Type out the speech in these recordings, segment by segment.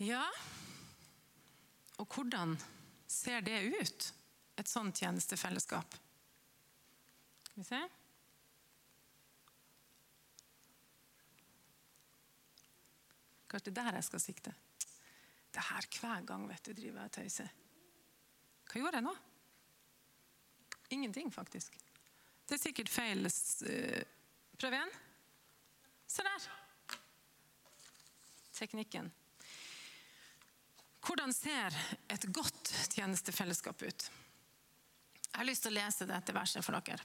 Ja, og hvordan ser det ut, et sånt tjenestefellesskap? Skal vi se. Kanskje det er der jeg skal sikte. Det her hver gang vet du, driver jeg og tøyser. Hva gjorde jeg nå? Ingenting, faktisk. Det er sikkert feil. eh, Prøv igjen. Se der. Teknikken. Hvordan ser et godt tjenestefellesskap ut? Jeg har lyst til å lese dette verset for dere.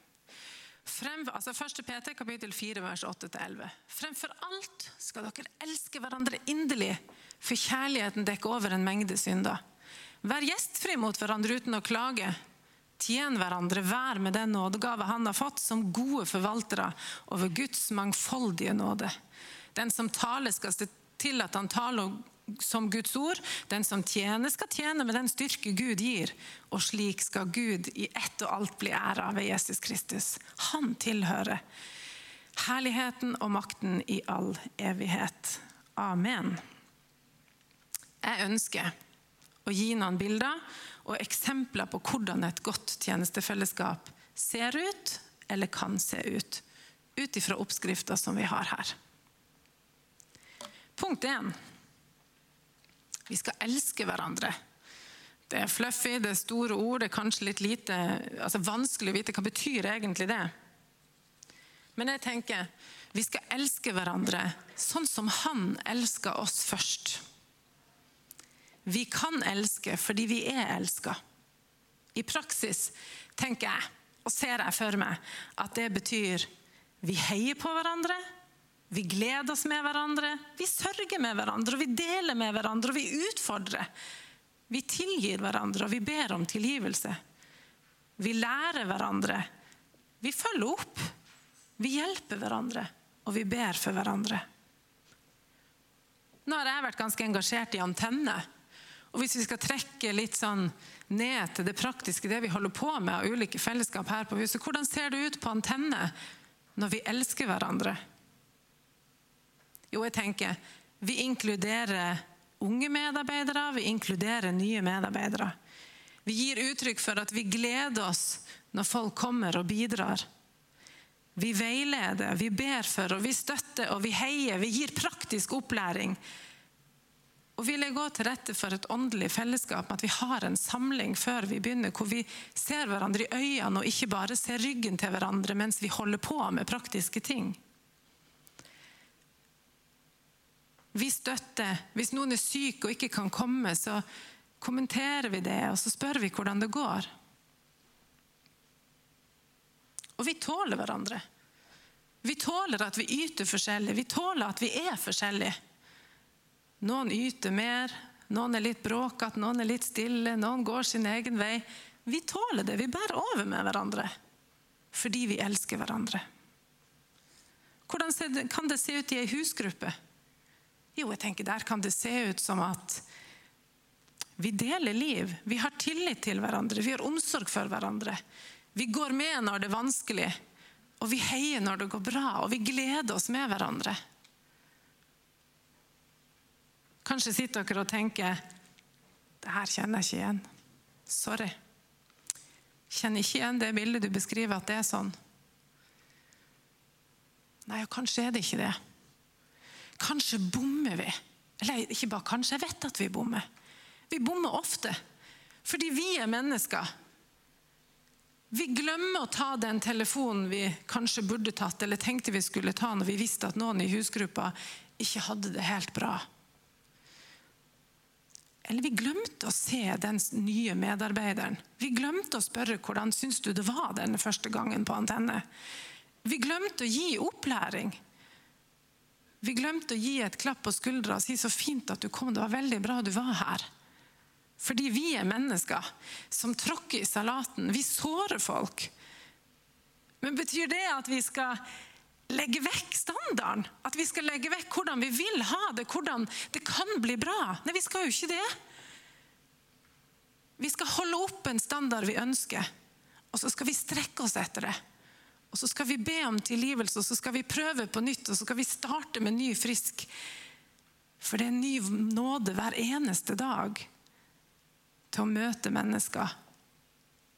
Frem, altså 1. Peter kapittel 4 vers 8-11. Fremfor alt skal dere elske hverandre inderlig, for kjærligheten dekker over en mengde synder. Vær gjestfri mot hverandre uten å klage. Tjen hverandre hver med den nådegave han har fått, som gode forvaltere over Guds mangfoldige nåde. Den som taler, skal se til at han taler som Guds ord. Den som tjener, skal tjene med den styrke Gud gir. Og slik skal Gud i ett og alt bli æra ved Jesus Kristus. Han tilhører herligheten og makten i all evighet. Amen. Jeg ønsker å gi noen bilder og eksempler på hvordan et godt tjenestefellesskap ser ut, eller kan se ut, ut ifra oppskrifta som vi har her. Punkt 1. Vi skal elske hverandre. Det er fluffy, det er store ord, det er kanskje litt lite altså vanskelig å vite hva betyr egentlig det. Men jeg tenker vi skal elske hverandre sånn som han elska oss først. Vi kan elske fordi vi er elska. I praksis tenker jeg, og ser jeg for meg, at det betyr vi heier på hverandre, vi gleder oss med hverandre, vi sørger med hverandre, og vi deler med hverandre, og vi utfordrer. Vi tilgir hverandre, og vi ber om tilgivelse. Vi lærer hverandre. Vi følger opp. Vi hjelper hverandre, og vi ber for hverandre. Nå har jeg vært ganske engasjert i antenne. Og hvis vi skal trekke litt sånn ned til det praktiske, det vi holder på med av ulike fellesskap her på huset, hvordan ser det ut på antenne når vi elsker hverandre? Jo, jeg tenker vi inkluderer unge medarbeidere, vi inkluderer nye medarbeidere. Vi gir uttrykk for at vi gleder oss når folk kommer og bidrar. Vi veileder, vi ber for, og vi støtter og vi heier. Vi gir praktisk opplæring. Og vi legger også til rette for et åndelig fellesskap, at vi har en samling før vi begynner, hvor vi ser hverandre i øynene og ikke bare ser ryggen til hverandre mens vi holder på med praktiske ting. Vi støtter. Hvis noen er syk og ikke kan komme, så kommenterer vi det, og så spør vi hvordan det går. Og vi tåler hverandre. Vi tåler at vi yter forskjellig. Vi tåler at vi er forskjellige. Noen yter mer, noen er litt bråkete, noen er litt stille, noen går sin egen vei. Vi tåler det. Vi bærer over med hverandre fordi vi elsker hverandre. Hvordan kan det se ut i ei husgruppe? Jo, jeg tenker Der kan det se ut som at vi deler liv. Vi har tillit til hverandre. Vi har omsorg for hverandre. Vi går med når det er vanskelig, og vi heier når det går bra. Og vi gleder oss med hverandre. Kanskje sitter dere og tenker det her kjenner jeg ikke igjen. Sorry. Kjenner ikke igjen det bildet du beskriver, at det er sånn. Nei, kanskje er det ikke det. Kanskje bommer vi. Eller ikke bare kanskje, jeg vet at vi bommer. Vi bommer ofte. Fordi vi er mennesker. Vi glemmer å ta den telefonen vi kanskje burde tatt, eller tenkte vi skulle ta når vi visste at noen i husgruppa ikke hadde det helt bra. Eller vi glemte å se den nye medarbeideren. Vi glemte å spørre hvordan syns du det var denne første gangen på antenne. Vi glemte å gi opplæring. Vi glemte å gi et klapp på skuldra og si så fint at du kom, det var veldig bra du var her. Fordi vi er mennesker som tråkker i salaten. Vi sårer folk. Men betyr det at vi skal legge vekk standarden? At vi skal legge vekk hvordan vi vil ha det, hvordan det kan bli bra? Nei, vi skal jo ikke det. Vi skal holde opp en standard vi ønsker, og så skal vi strekke oss etter det. Og så skal vi be om tilgivelse, og så skal vi prøve på nytt, og så skal vi starte med ny, frisk For det er ny nåde hver eneste dag til å møte mennesker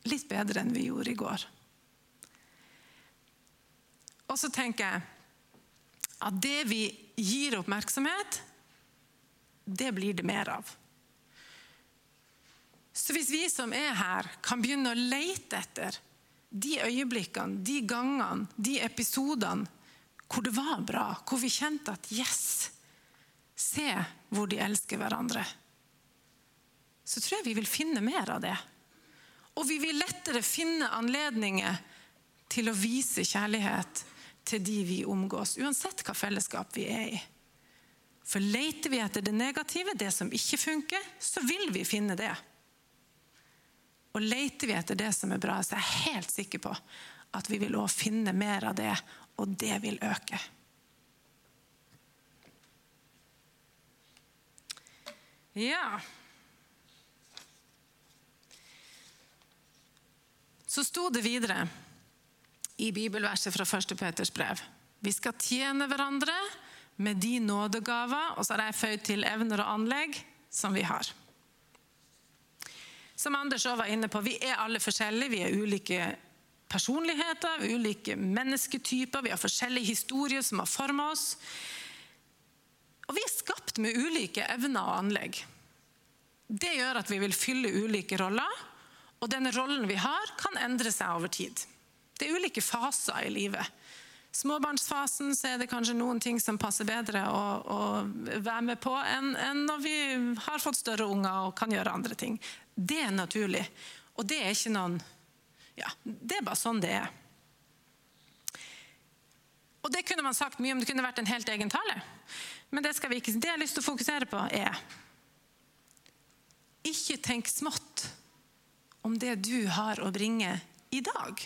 litt bedre enn vi gjorde i går. Og så tenker jeg at det vi gir oppmerksomhet, det blir det mer av. Så hvis vi som er her, kan begynne å leite etter de øyeblikkene, de gangene, de episodene hvor det var bra, hvor vi kjente at yes, se hvor de elsker hverandre, så tror jeg vi vil finne mer av det. Og vi vil lettere finne anledninger til å vise kjærlighet til de vi omgås, uansett hva fellesskap vi er i. For leter vi etter det negative, det som ikke funker, så vil vi finne det. Og leter vi etter det som er bra, så er jeg helt sikker på at vi vil også finne mer av det, og det vil øke. Ja Så sto det videre i bibelverset fra 1. Peters brev. Vi skal tjene hverandre med de nådegaver, og så har jeg føyd til evner og anlegg som vi har. Som Anders òg var inne på, Vi er alle forskjellige. Vi er ulike personligheter, ulike mennesketyper. Vi har forskjellige historier som har forma oss. Og vi er skapt med ulike evner og anlegg. Det gjør at vi vil fylle ulike roller, og den rollen vi har, kan endre seg over tid. Det er ulike faser i livet. Småbarnsfasen er det kanskje noen ting som passer bedre å, å være med på enn, enn når vi har fått større unger og kan gjøre andre ting. Det er naturlig. Og det er ikke noen Ja, det er bare sånn det er. Og det kunne man sagt mye om det kunne vært en helt egen tale. Men det skal vi ikke. Det jeg har lyst til å fokusere på, er Ikke tenk smått om det du har å bringe i dag.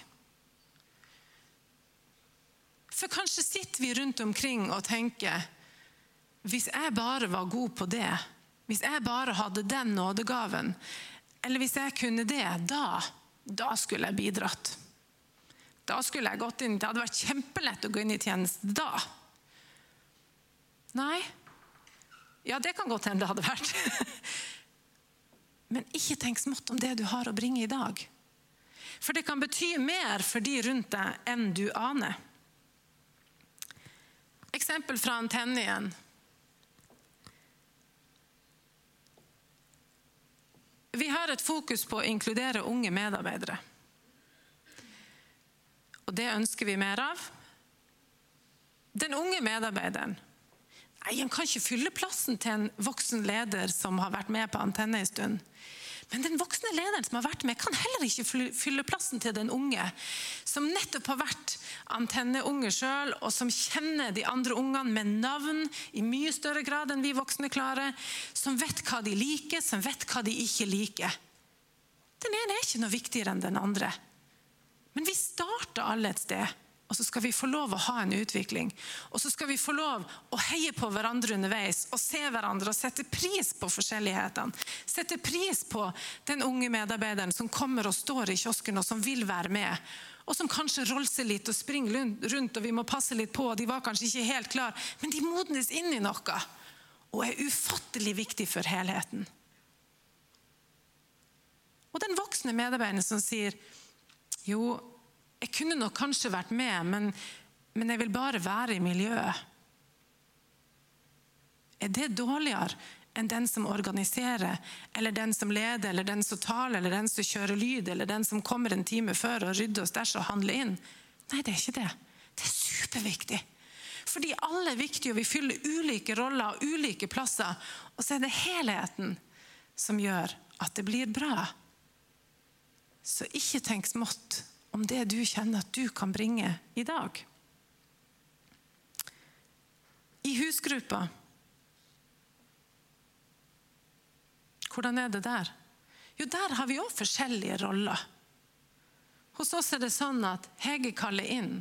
For kanskje sitter vi rundt omkring og tenker hvis jeg bare var god på det, hvis jeg bare hadde den nådegaven, eller hvis jeg kunne det, da, da skulle jeg bidratt. Da skulle jeg gått inn, Det hadde vært kjempelett å gå inn i tjeneste da. Nei. Ja, det kan godt hende det hadde vært. Men ikke tenk smått om det du har å bringe i dag. For det kan bety mer for de rundt deg enn du aner. Eksempel fra antenne Vi har et fokus på å inkludere unge medarbeidere. Og det ønsker vi mer av. Den unge medarbeideren nei, han kan ikke fylle plassen til en voksen leder som har vært med på antenne en stund. Men den voksne lederen som har vært med, kan heller ikke fylle plassen til den unge, som nettopp har vært antenneunge sjøl, og som kjenner de andre ungene med navn i mye større grad enn vi voksne klarer, som vet hva de liker, som vet hva de ikke liker. Den ene er ikke noe viktigere enn den andre. Men vi starter alle et sted. Og så skal vi få lov å ha en utvikling. Og så skal vi få lov å heie på hverandre underveis og se hverandre og sette pris på forskjellighetene. Sette pris på den unge medarbeideren som kommer og står i kiosken og som vil være med. Og som kanskje rolser litt og springer rundt, og vi må passe litt på. og De var kanskje ikke helt klar, men de modnes inn i noe. Og er ufattelig viktig for helheten. Og den voksne medarbeideren som sier jo, jeg kunne nok kanskje vært med, men, men jeg vil bare være i miljøet. Er det dårligere enn den som organiserer, eller den som leder, eller den som taler, eller den som kjører lyd, eller den som kommer en time før og rydder og stæsjer og handler inn? Nei, det er ikke det. Det er superviktig. Fordi alle er viktige, og vi fyller ulike roller og ulike plasser. Og så er det helheten som gjør at det blir bra. Så ikke tenk smått om det du kjenner at du kan bringe i dag. I husgruppa Hvordan er det der? Jo, der har vi òg forskjellige roller. Hos oss er det sånn at Hege kaller inn.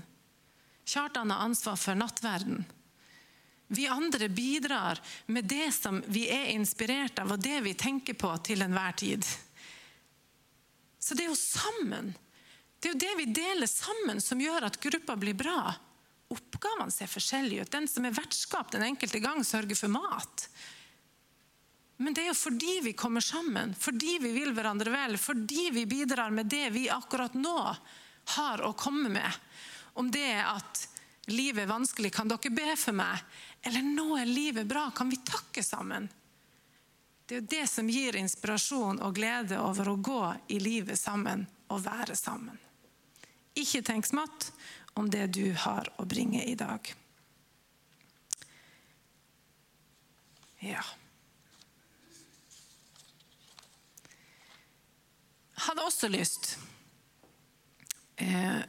Kjartan har ansvar for nattverden. Vi andre bidrar med det som vi er inspirert av, og det vi tenker på til enhver tid. Så det er jo sammen det er jo det vi deler sammen som gjør at gruppa blir bra. oppgavene ser forskjellige ut. Den som er vertskap den enkelte gang, sørger for mat. Men det er jo fordi vi kommer sammen, fordi vi vil hverandre vel, fordi vi bidrar med det vi akkurat nå har å komme med. Om det er at livet er vanskelig, kan dere be for meg? Eller nå er livet bra, kan vi takke sammen? Det er jo det som gir inspirasjon og glede over å gå i livet sammen og være sammen. Ikke tenk smått om det du har å bringe i dag. Ja. hadde også lyst eh,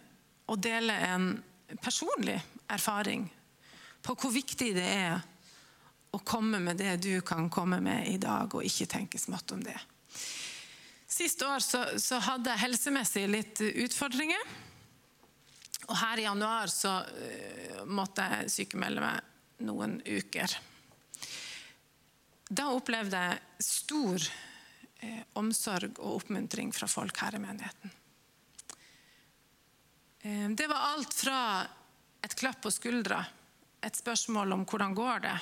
å dele en personlig erfaring på hvor viktig det er å komme med det du kan komme med i dag, og ikke tenke smått om det. Sist år så, så hadde jeg helsemessig litt utfordringer. Og her i januar så uh, måtte jeg sykemelde meg noen uker. Da opplevde jeg stor eh, omsorg og oppmuntring fra folk her i menigheten. Eh, det var alt fra et klapp på skuldra, et spørsmål om hvordan går det.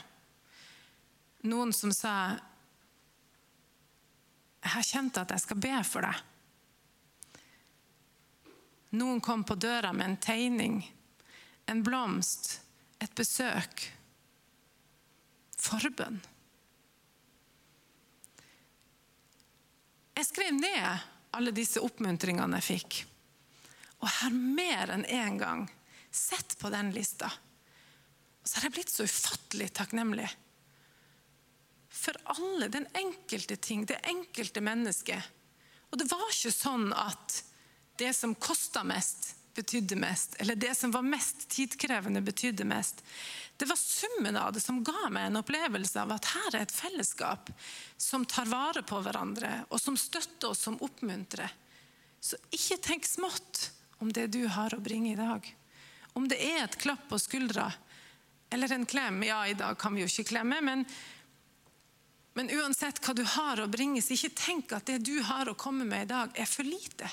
Noen som sa jeg har kjent at jeg skal be for deg. Noen kom på døra med en tegning, en blomst, et besøk. Forbønn. Jeg skrev ned alle disse oppmuntringene jeg fikk. Og har mer enn én en gang sett på den lista. Og så har jeg blitt så ufattelig takknemlig for alle, den enkelte ting, det enkelte mennesket. Og det var ikke sånn at det som kosta mest, betydde mest, eller det som var mest tidkrevende, betydde mest. Det var summen av det som ga meg en opplevelse av at her er et fellesskap som tar vare på hverandre, og som støtter oss, som oppmuntrer. Så ikke tenk smått om det du har å bringe i dag. Om det er et klapp på skuldra eller en klem. Ja, i dag kan vi jo ikke klemme, men, men uansett hva du har å bringe, så ikke tenk at det du har å komme med i dag, er for lite.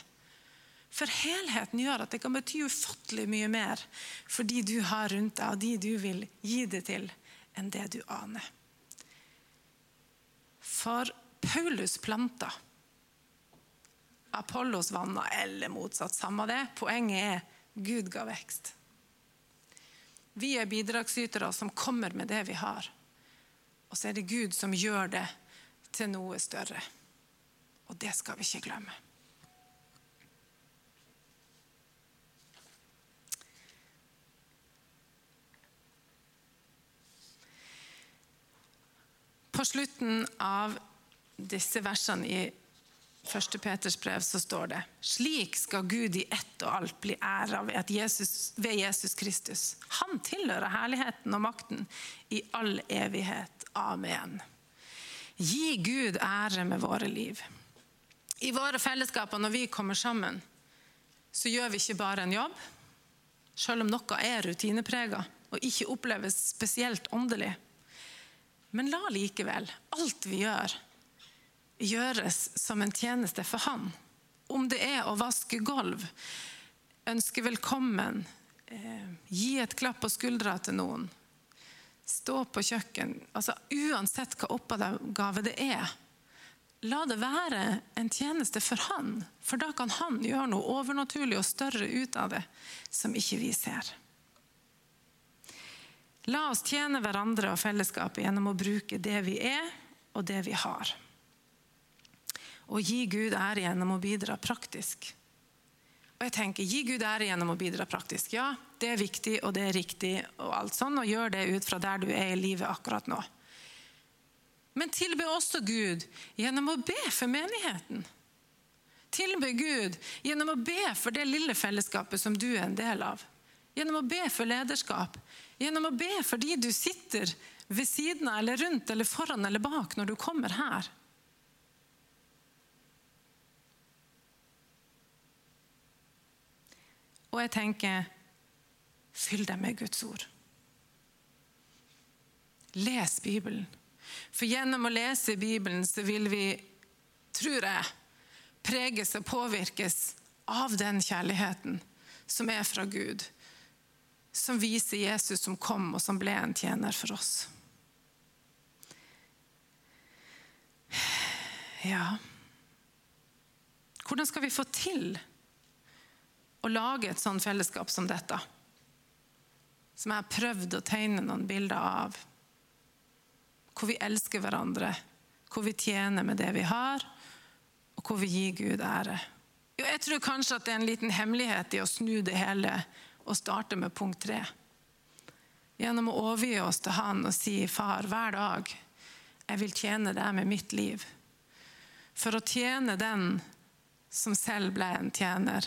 For helheten gjør at det kan bety ufattelig mye mer for de du har rundt deg, og de du vil gi det til, enn det du aner. For Paulus planta. Apollos vanna, eller motsatt. Samme det. Poenget er Gud ga vekst. Vi er bidragsytere som kommer med det vi har. Og så er det Gud som gjør det til noe større. Og det skal vi ikke glemme. På slutten av disse versene i 1. Peters brev så står det Slik skal Gud i ett og alt bli æra ved, Jesus, ved Jesus Kristus. Han tilhører herligheten og makten i all evighet. Amen. Gi Gud ære med våre liv. I våre fellesskaper når vi kommer sammen, så gjør vi ikke bare en jobb, selv om noe er rutineprega og ikke oppleves spesielt åndelig. Men la likevel alt vi gjør, gjøres som en tjeneste for Han. Om det er å vaske gulv, ønske velkommen, eh, gi et klapp på skuldra til noen, stå på kjøkken altså Uansett hva oppgave det er, la det være en tjeneste for Han. For da kan Han gjøre noe overnaturlig og større ut av det som ikke vi ser. La oss tjene hverandre og fellesskapet gjennom å bruke det vi er, og det vi har. Og gi Gud ære gjennom å bidra praktisk. Og jeg tenker, Gi Gud ære gjennom å bidra praktisk. Ja, det er viktig og det er riktig, og alt sånn, og gjør det ut fra der du er i livet akkurat nå. Men tilbe også Gud gjennom å be for menigheten. Tilbe Gud gjennom å be for det lille fellesskapet som du er en del av. Gjennom å be for lederskap. Gjennom å be for de du sitter ved siden av eller rundt eller foran eller bak når du kommer her. Og jeg tenker fyll deg med Guds ord. Les Bibelen. For gjennom å lese Bibelen så vil vi, tror jeg, preges og påvirkes av den kjærligheten som er fra Gud som viser Jesus som kom, og som ble en tjener for oss. Ja Hvordan skal vi få til å lage et sånt fellesskap som dette? Som jeg har prøvd å tegne noen bilder av. Hvor vi elsker hverandre, hvor vi tjener med det vi har, og hvor vi gir Gud ære. Jo, jeg tror kanskje at det er en liten hemmelighet i å snu det hele og starte med punkt tre. Gjennom å overgi oss til Han og si, 'Far, hver dag, jeg vil tjene deg med mitt liv.' For å tjene den som selv ble en tjener,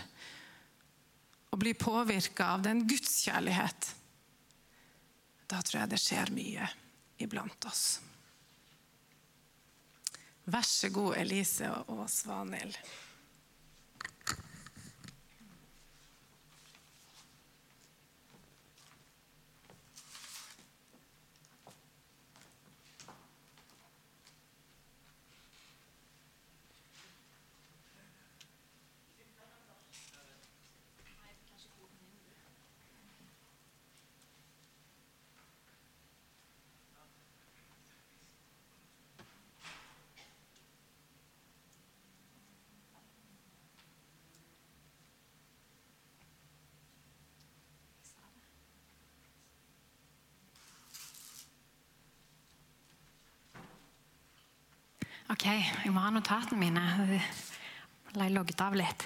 og bli påvirka av den gudskjærlighet, da tror jeg det skjer mye iblant oss. Vær så god, Elise og Svanhild. Ok, jeg må ha notatene mine. Jeg logget av litt.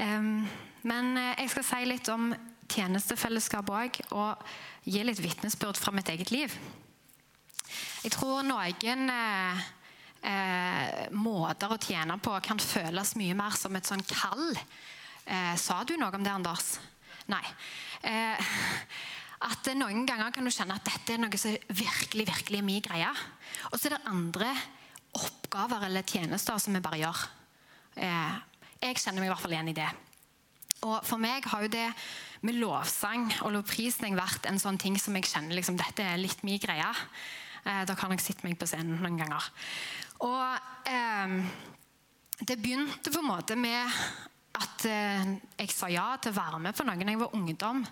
Um, men eh, jeg skal si litt om tjenestefellesskap òg, og gi litt vitnesbyrd fra mitt eget liv. Jeg tror noen eh, eh, måter å tjene på kan føles mye mer som et sånn kall. Eh, sa du noe om det, Anders? Nei. Eh, at Noen ganger kan du kjenne at dette er noe som virkelig virkelig er min greie. Og så er det andre oppgaver eller tjenester som vi bare gjør. Eh, jeg kjenner meg i hvert fall igjen i det. Og For meg har jo det med lovsang og lovprisning vært en sånn ting som jeg kjenner liksom, dette er litt min greie. Eh, da kan jeg sitte meg på scenen noen ganger. Og eh, det begynte på en måte med at eh, jeg sa ja til å være med på noe da jeg var ungdom.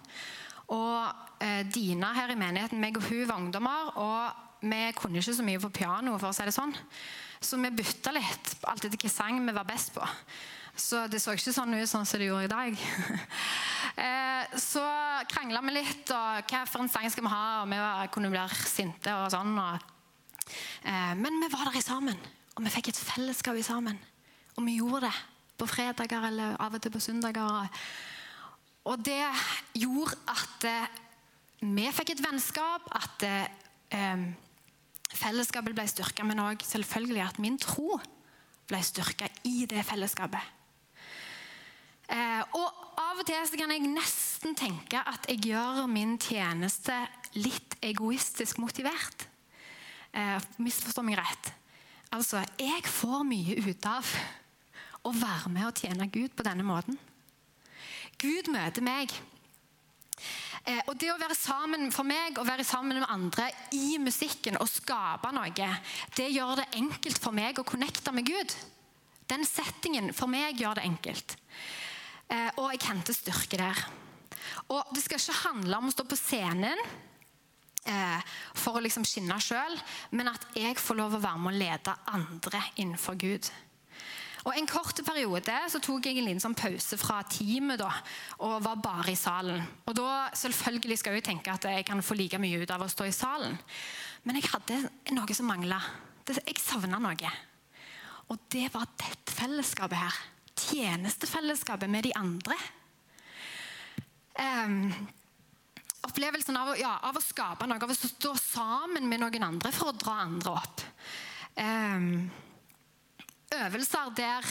Og Dina her i menigheten, meg og hun var ungdommer. og vi kunne ikke så mye på piano, for å si det sånn. Så vi bytta litt alt etter hvilken sang vi var best på. Så det så ikke sånn ut sånn som det gjorde i dag. Eh, så krangla vi litt, og hva for en sang skal vi ha? Og vi kunne bli sinte og sånn. Eh, men vi var der i sammen, og vi fikk et fellesskap i sammen. Og vi gjorde det på fredager eller av og til på søndager. Og det gjorde at eh, vi fikk et vennskap, at eh, fellesskapet ble styrka, men òg selvfølgelig at min tro ble styrka i det fellesskapet. Eh, og Av og til kan jeg nesten tenke at jeg gjør min tjeneste litt egoistisk motivert. Eh, misforstå meg rett. Altså, jeg får mye ut av å være med og tjene Gud på denne måten. Gud møter meg og det å være sammen for meg å være sammen med andre i musikken og skape noe, det gjør det enkelt for meg å connecte med Gud. Den settingen for meg gjør det enkelt. Eh, og jeg henter styrke der. Og Det skal ikke handle om å stå på scenen eh, for å liksom skinne sjøl, men at jeg får lov å være med å lede andre innenfor Gud. Og En kort periode så tok jeg en liten sånn pause fra teamet da, og var bare i salen. Og da selvfølgelig skal jeg tenke at jeg kan få like mye ut av å stå i salen. Men jeg hadde noe som mangla. Jeg savna noe. Og det var dette fellesskapet her. Tjenestefellesskapet med de andre. Um, opplevelsen av, ja, av, å skape noe, av å stå sammen med noen andre for å dra andre opp. Um, øvelser der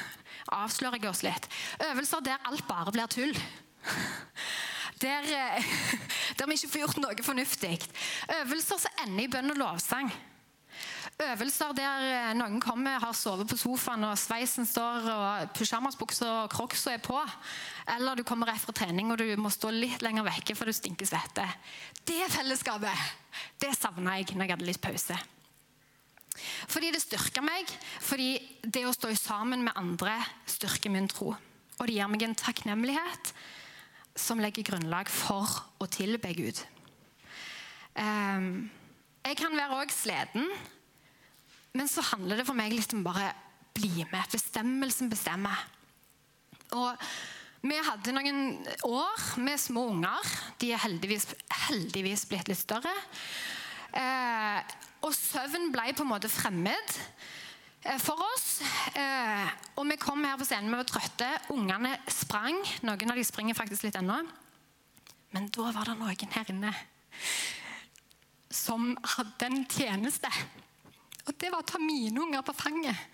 Avslører jeg oss litt. Øvelser der alt bare blir tull. Der, eh, der vi ikke får gjort noe fornuftig. Øvelser som ender i bønn og lovsang. Øvelser der eh, noen kommer, har sovet på sofaen, og sveisen står, og pysjamasbuksa og crocsa er på. Eller du kommer rett fra trening og du må stå litt lenger vekke for du stinker svette. Det fellesskapet det savna jeg når jeg hadde litt pause. Fordi det styrker meg, fordi det å stå sammen med andre styrker min tro. Og det gir meg en takknemlighet som legger grunnlag for å tilbe Gud. Um, jeg kan være òg sliten, men så handler det for meg litt om bare bli med. Bestemmelsen bestemmer. Og vi hadde noen år med små unger. De er heldigvis, heldigvis blitt litt større. Eh, og søvn ble på en måte fremmed eh, for oss. Eh, og vi kom her på scenen, vi var trøtte. Ungene sprang. Noen av de springer faktisk litt ennå. Men da var det noen her inne som hadde en tjeneste. Og det var å ta mine unger på fanget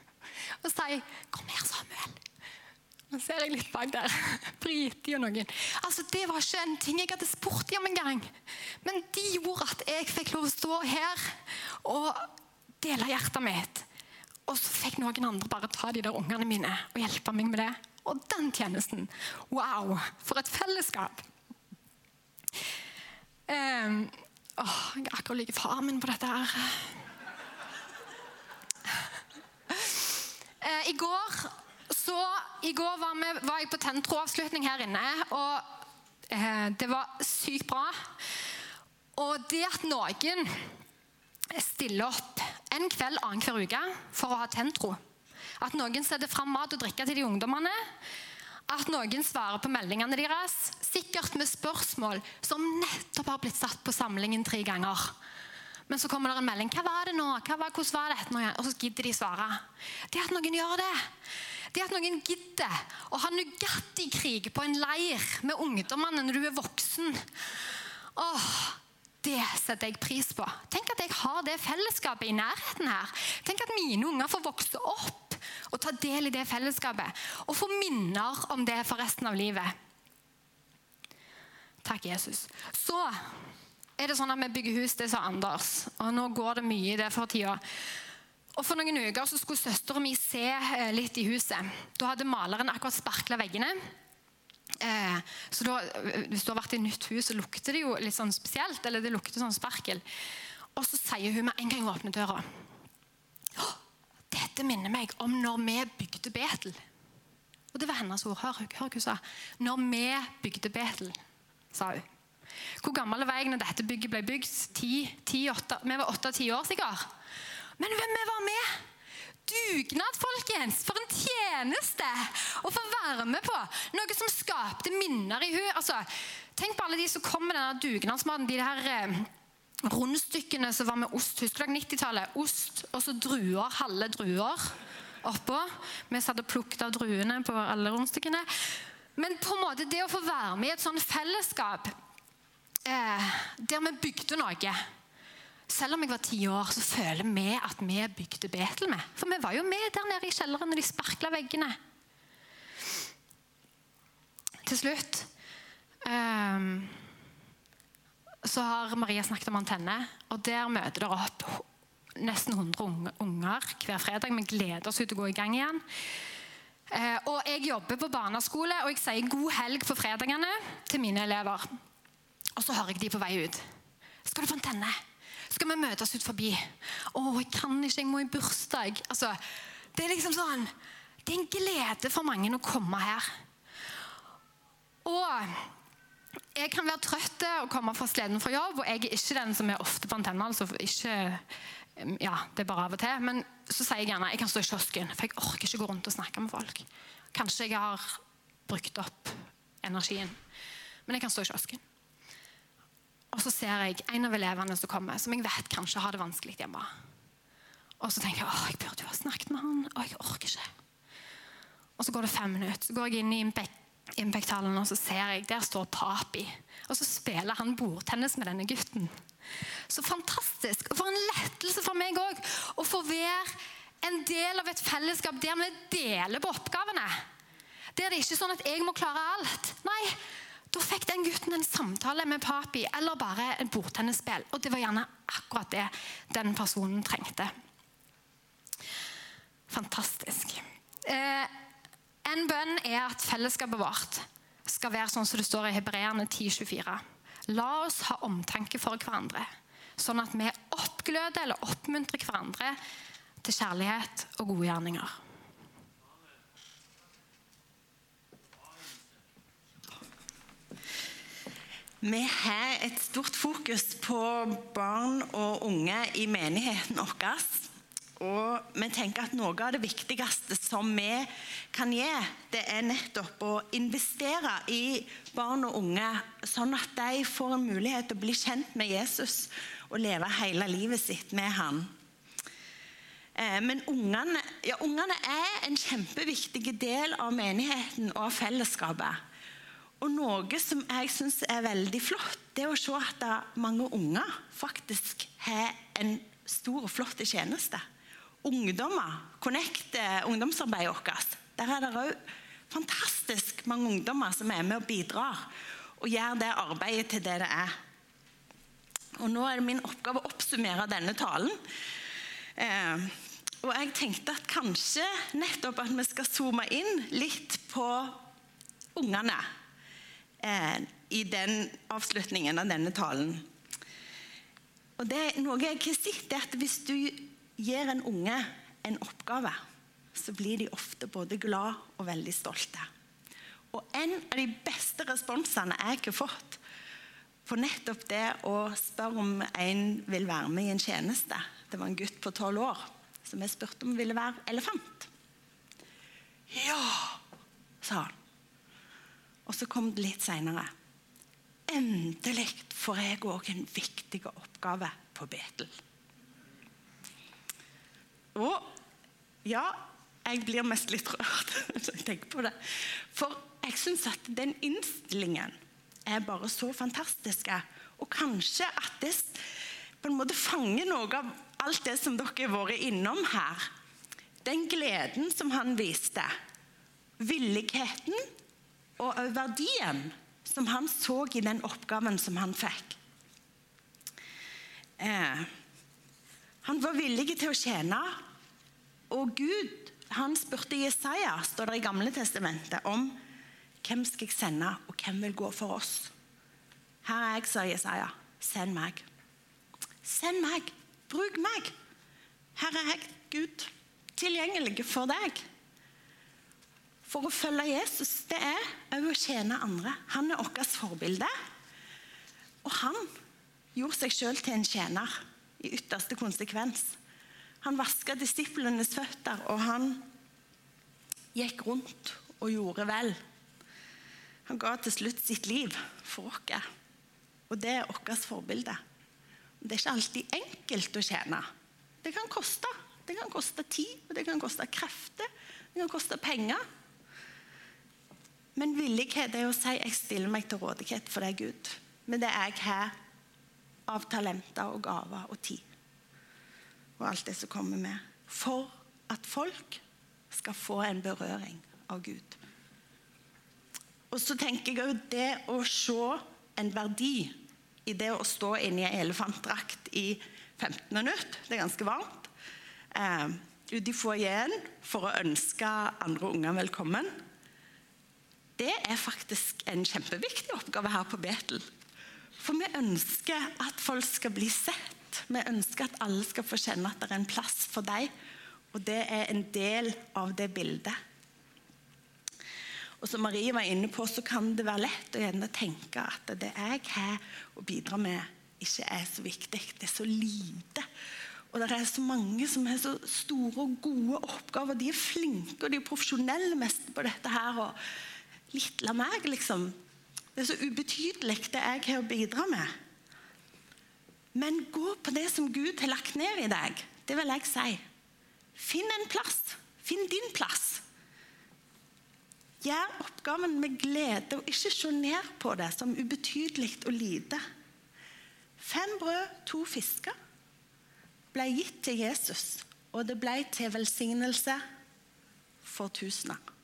og si 'Kom her, Samuel'. Nå ser jeg litt bak der. Briti og noen. Altså, Det var ikke en ting jeg hadde spurt dem om engang. Men de gjorde at jeg fikk lov å stå her og dele hjertet mitt. Og så fikk noen andre bare ta de der ungene mine og hjelpe meg med det. Og den tjenesten Wow! For et fellesskap! Um, åh, jeg er akkurat like far min på dette her. Uh, I går så I går var, vi, var jeg på Tentro-avslutning her inne, og eh, det var sykt bra. Og det at noen stiller opp en kveld annenhver uke for å ha Tentro At noen setter fram mat og drikke til de ungdommene. At noen svarer på meldingene deres, sikkert med spørsmål som nettopp har blitt satt på samlingen tre ganger. Men så kommer det en melding. 'Hva var det nå? Hva var, hvordan var nå?' Og så gidder de svare. Det at noen gjør det, det at noen gidder å ha Nugatti-krig på en leir med ungdommene når du er voksen Åh, Det setter jeg pris på. Tenk at jeg har det fellesskapet i nærheten her. Tenk at mine unger får vokse opp og ta del i det fellesskapet. Og få minner om det for resten av livet. Takk, Jesus. Så er det sånn at vi bygger hus, det sa Anders. Og nå går det mye i det for tida. Og For noen uker så skulle søstera mi se eh, litt i huset. Da hadde maleren akkurat sparkla veggene. Eh, så da, eh, Hvis du har vært i nytt hus, så lukter det jo litt sånn spesielt. eller det lukter sånn sparkel. Og så sier hun med en gang hun åpner døra Dette minner meg om når vi bygde Betel. Og det var hennes ord. Hør, hør hva hun sa. Når vi bygde Betel, sa hun. Hvor gammel var jeg når dette bygget ble bygd? 10, 10, 8, vi var åtte-ti år sikkert. Men hvem vi var med? Dugnad, folkens! For en tjeneste å få være med på! Noe som skapte minner i hun. Altså, tenk på alle de som kom med denne dugnadsmaten. De her eh, rundstykkene som var med ost. Husker dere 90-tallet? Ost og så druer. Halve druer oppå. Vi satt og plukket av druene på alle rundstykkene. Men på en måte det å få være med i et sånt fellesskap eh, der vi bygde noe selv om jeg var ti år, så føler vi at vi bygde Betel med. For vi var jo med der nede i kjelleren når de sparkla veggene. Til slutt um, så har Maria snakket om antenne, og der møter dere opp nesten 100 unger hver fredag. Vi gleder oss ut til å gå i gang igjen. Uh, og Jeg jobber på barneskole, og jeg sier 'god helg' på fredagene til mine elever. Og så hører jeg de på vei ut. 'Skal du få antenne?' Skal vi møtes ut forbi. 'Å, jeg kan ikke, jeg må i bursdag.' Altså, det er liksom sånn Det er en glede for mange å komme her. Og jeg kan være trøtt og komme fra sleden fra jobb, og jeg er ikke den som er ofte på antenna. altså ikke ja, det er bare av og til. Men så sier jeg gjerne jeg kan stå i kiosken, for jeg orker ikke gå rundt og snakke med folk. Kanskje jeg har brukt opp energien, men jeg kan stå i kiosken. Og så ser jeg en av elevene som kommer, som jeg vet kanskje har det vanskelig hjemme. Og så tenker jeg åh, jeg burde jo ha snakket med han. og jeg orker ikke. Og så går det fem minutter. Så går jeg inn i Impact-hallen og så ser jeg, der står Papi. Og så spiller han bordtennis med denne gutten. Så fantastisk. Og for en lettelse for meg òg å få være en del av et fellesskap der vi deler på oppgavene. Der det ikke er sånn at jeg må klare alt. Nei, da fikk den gutten en samtale med papi eller bare et bordtennisspill. Og det var gjerne akkurat det den personen trengte. Fantastisk. Eh, en bønn er at fellesskapet vårt skal være sånn som det står i Hebreerne 10,24. La oss ha omtanke for hverandre, sånn at vi oppgløder eller oppmuntrer hverandre til kjærlighet og gode gjerninger. Vi har et stort fokus på barn og unge i menigheten vår. Og vi tenker at noe av det viktigste som vi kan gi, det er nettopp å investere i barn og unge, sånn at de får en mulighet til å bli kjent med Jesus og leve hele livet sitt med han. Eh, men ungene, ja, ungene er en kjempeviktig del av menigheten og av fellesskapet. Og noe som jeg syns er veldig flott, det er å se at mange unger faktisk har en stor og flott tjeneste ungdommer. Connect ungdomsarbeidet vårt. Der er det òg fantastisk mange ungdommer som er med og bidrar. Og gjør det arbeidet til det det er. Og Nå er det min oppgave å oppsummere denne talen. Eh, og jeg tenkte at kanskje nettopp at vi skal zoome inn litt på ungene eh, i den avslutningen av denne talen. Og det er Noe jeg har sett, er at hvis du gir en unge en oppgave, så blir de ofte både glad og veldig stolte. Og En av de beste responsene jeg har fått på nettopp det å spørre om en vil være med i en tjeneste Det var en gutt på tolv år som jeg spurte om ville være elefant. Ja, sa han. Og så kom det litt seinere. Endelig får jeg òg en viktig oppgave på Betel. Og ja, jeg blir mest litt rørt når jeg tenker på det. For jeg syns at den innstillingen er bare så fantastisk. Og kanskje at det på en måte fanger noe av alt det som dere har vært innom her. Den gleden som han viste. Villigheten og verdien som han så i den oppgaven som han fikk. Eh, han var villig til å tjene, og Gud han spurte Jesaja står det i Gamle testamentet, om hvem skal jeg sende, og hvem vil gå for oss. Her er jeg, sa Jesaja. Send meg. Send meg. Bruk meg. Her er jeg, Gud, tilgjengelig for deg. For å følge Jesus, det er òg å tjene andre. Han er vårt forbilde. Og han gjorde seg sjøl til en tjener i ytterste konsekvens. Han vaska disiplenes føtter, og han gikk rundt og gjorde vel. Han ga til slutt sitt liv for oss, og det er vårt forbilde. Det er ikke alltid enkelt å tjene. Det kan koste. Det kan koste tid, og det kan koste krefter, det kan koste penger. Men villighet er å si 'jeg stiller meg til rådighet for deg, Gud', med det jeg har av talenter og gaver og tid og alt det som kommer med. For at folk skal få en berøring av Gud. Og så tenker jeg òg det å se en verdi i det å stå inne i en elefantdrakt i 15 minutter. Det er ganske varmt. Eh, ute i foajeen for å ønske andre unger velkommen. Det er faktisk en kjempeviktig oppgave her på Betel. For vi ønsker at folk skal bli sett vi ønsker at alle skal få kjenne at det er en plass for deg, og det er en del av det bildet. Og som Marie var inne på, så kan det være lett å gjerne tenke at det jeg har å bidra med, ikke er så viktig. Det er så lite. Og det er så mange som har så store og gode oppgaver. De er flinke og de er profesjonelle mest på dette her. Og litt la meg, liksom. Det er så ubetydelig, det jeg har å bidra med. Men gå på det som Gud har lagt ned i deg. Det vil jeg si. Finn en plass. Finn din plass. Gjør oppgaven med glede, og ikke se ned på det som ubetydelig og lite. Fem brød, to fisker ble gitt til Jesus, og det ble til velsignelse for tusener.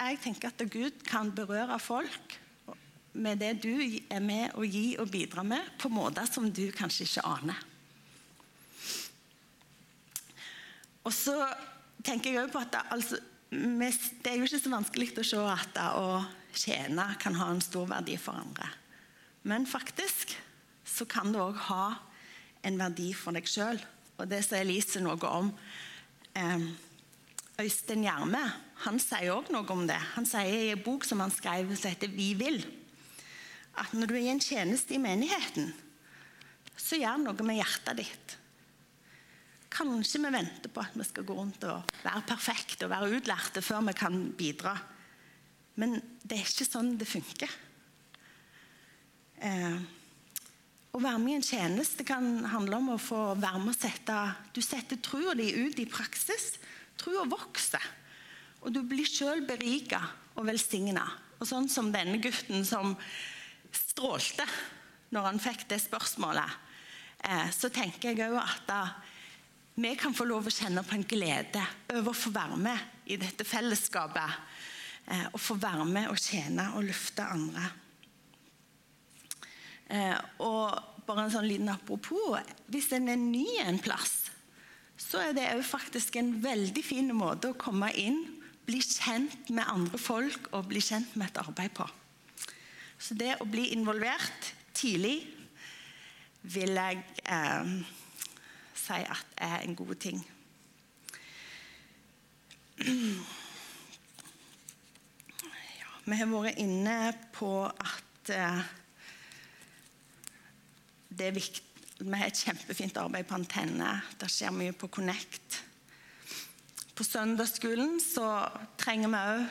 Jeg tenker at Gud kan berøre folk med det du er med å gi og bidra med, på måter som du kanskje ikke aner. Og så tenker jeg på at det, altså, det er jo ikke så vanskelig å se at det å tjene kan ha en stor verdi for andre. Men faktisk så kan det òg ha en verdi for deg sjøl. Og det sa Elise noe om. Eh, Øystein Gjerme han sier også noe om det. Han sier i en bok som han skrev som heter 'Vi vil', at når du er i en tjeneste i menigheten, så gjør noe med hjertet ditt. Kanskje vi venter på at vi skal gå rundt og være perfekte og være utlærte før vi kan bidra. Men det er ikke sånn det funker. Eh, å være med i en tjeneste kan handle om å få være med og sette Du setter troa di ut i praksis. Trua vokser. Og du blir sjøl berika og velsigna. Og sånn som denne gutten som strålte når han fikk det spørsmålet, eh, så tenker jeg òg at da, vi kan få lov å kjenne på en glede over å få være med i dette fellesskapet. Eh, og få være med og tjene og løfte andre. Eh, og bare en sånn liten apropos Hvis en er ny en plass, så er det òg faktisk en veldig fin måte å komme inn, bli kjent med andre folk og bli kjent med et arbeid på. Så det å bli involvert tidlig vil jeg eh, si at er en god ting. Ja, vi har vært inne på at eh, det er viktig Vi har et kjempefint arbeid på Antenne. Det skjer mye på Connect. På søndagsskolen så trenger vi òg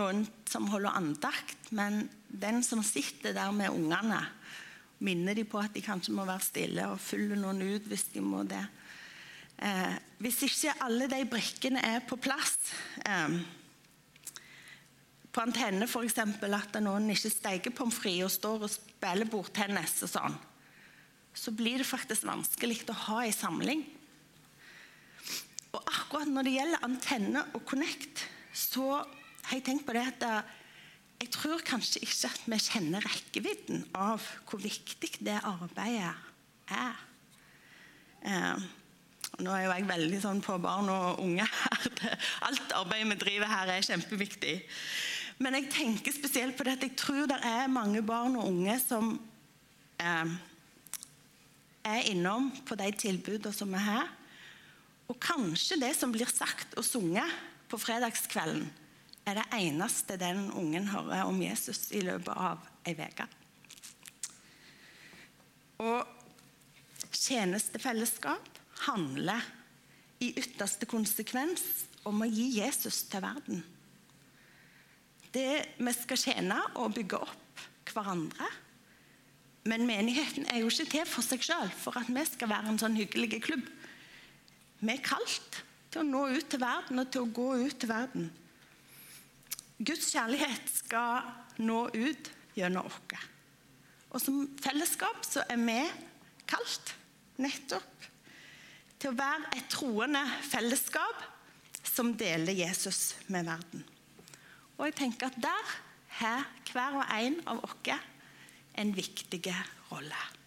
noen som holder andakt. Men den som sitter der med ungene, minner de på at de kanskje må være stille, og fyller noen ut hvis de må det. Eh, hvis ikke alle de brikkene er på plass eh, På Antenne f.eks. at noen ikke steker pommes frites og står og spiller bordtennis og sånn så blir det faktisk vanskelig å ha en samling. Og akkurat når det gjelder antenne og Connect, så har jeg tenkt på det at jeg tror kanskje ikke at vi kjenner rekkevidden av hvor viktig det arbeidet er. Eh, nå er jo jeg veldig sånn på barn og unge her. Alt arbeidet vi driver her, er kjempeviktig. Men jeg tenker spesielt på det at jeg tror det er mange barn og unge som eh, er innom på de tilbudene som er her. Og kanskje det som blir sagt og sunget på fredagskvelden, er det eneste den ungen hører om Jesus i løpet av ei uke. Og tjenestefellesskap handler i ytterste konsekvens om å gi Jesus til verden. Det vi skal tjene og bygge opp hverandre men menigheten er jo ikke til for seg sjøl, for at vi skal være en sånn hyggelig klubb. Vi er kalt til å nå ut til verden og til å gå ut til verden. Guds kjærlighet skal nå ut gjennom oss. Og som fellesskap så er vi kalt nettopp til å være et troende fellesskap som deler Jesus med verden. Og jeg tenker at der har hver og en av oss en viktig rolle.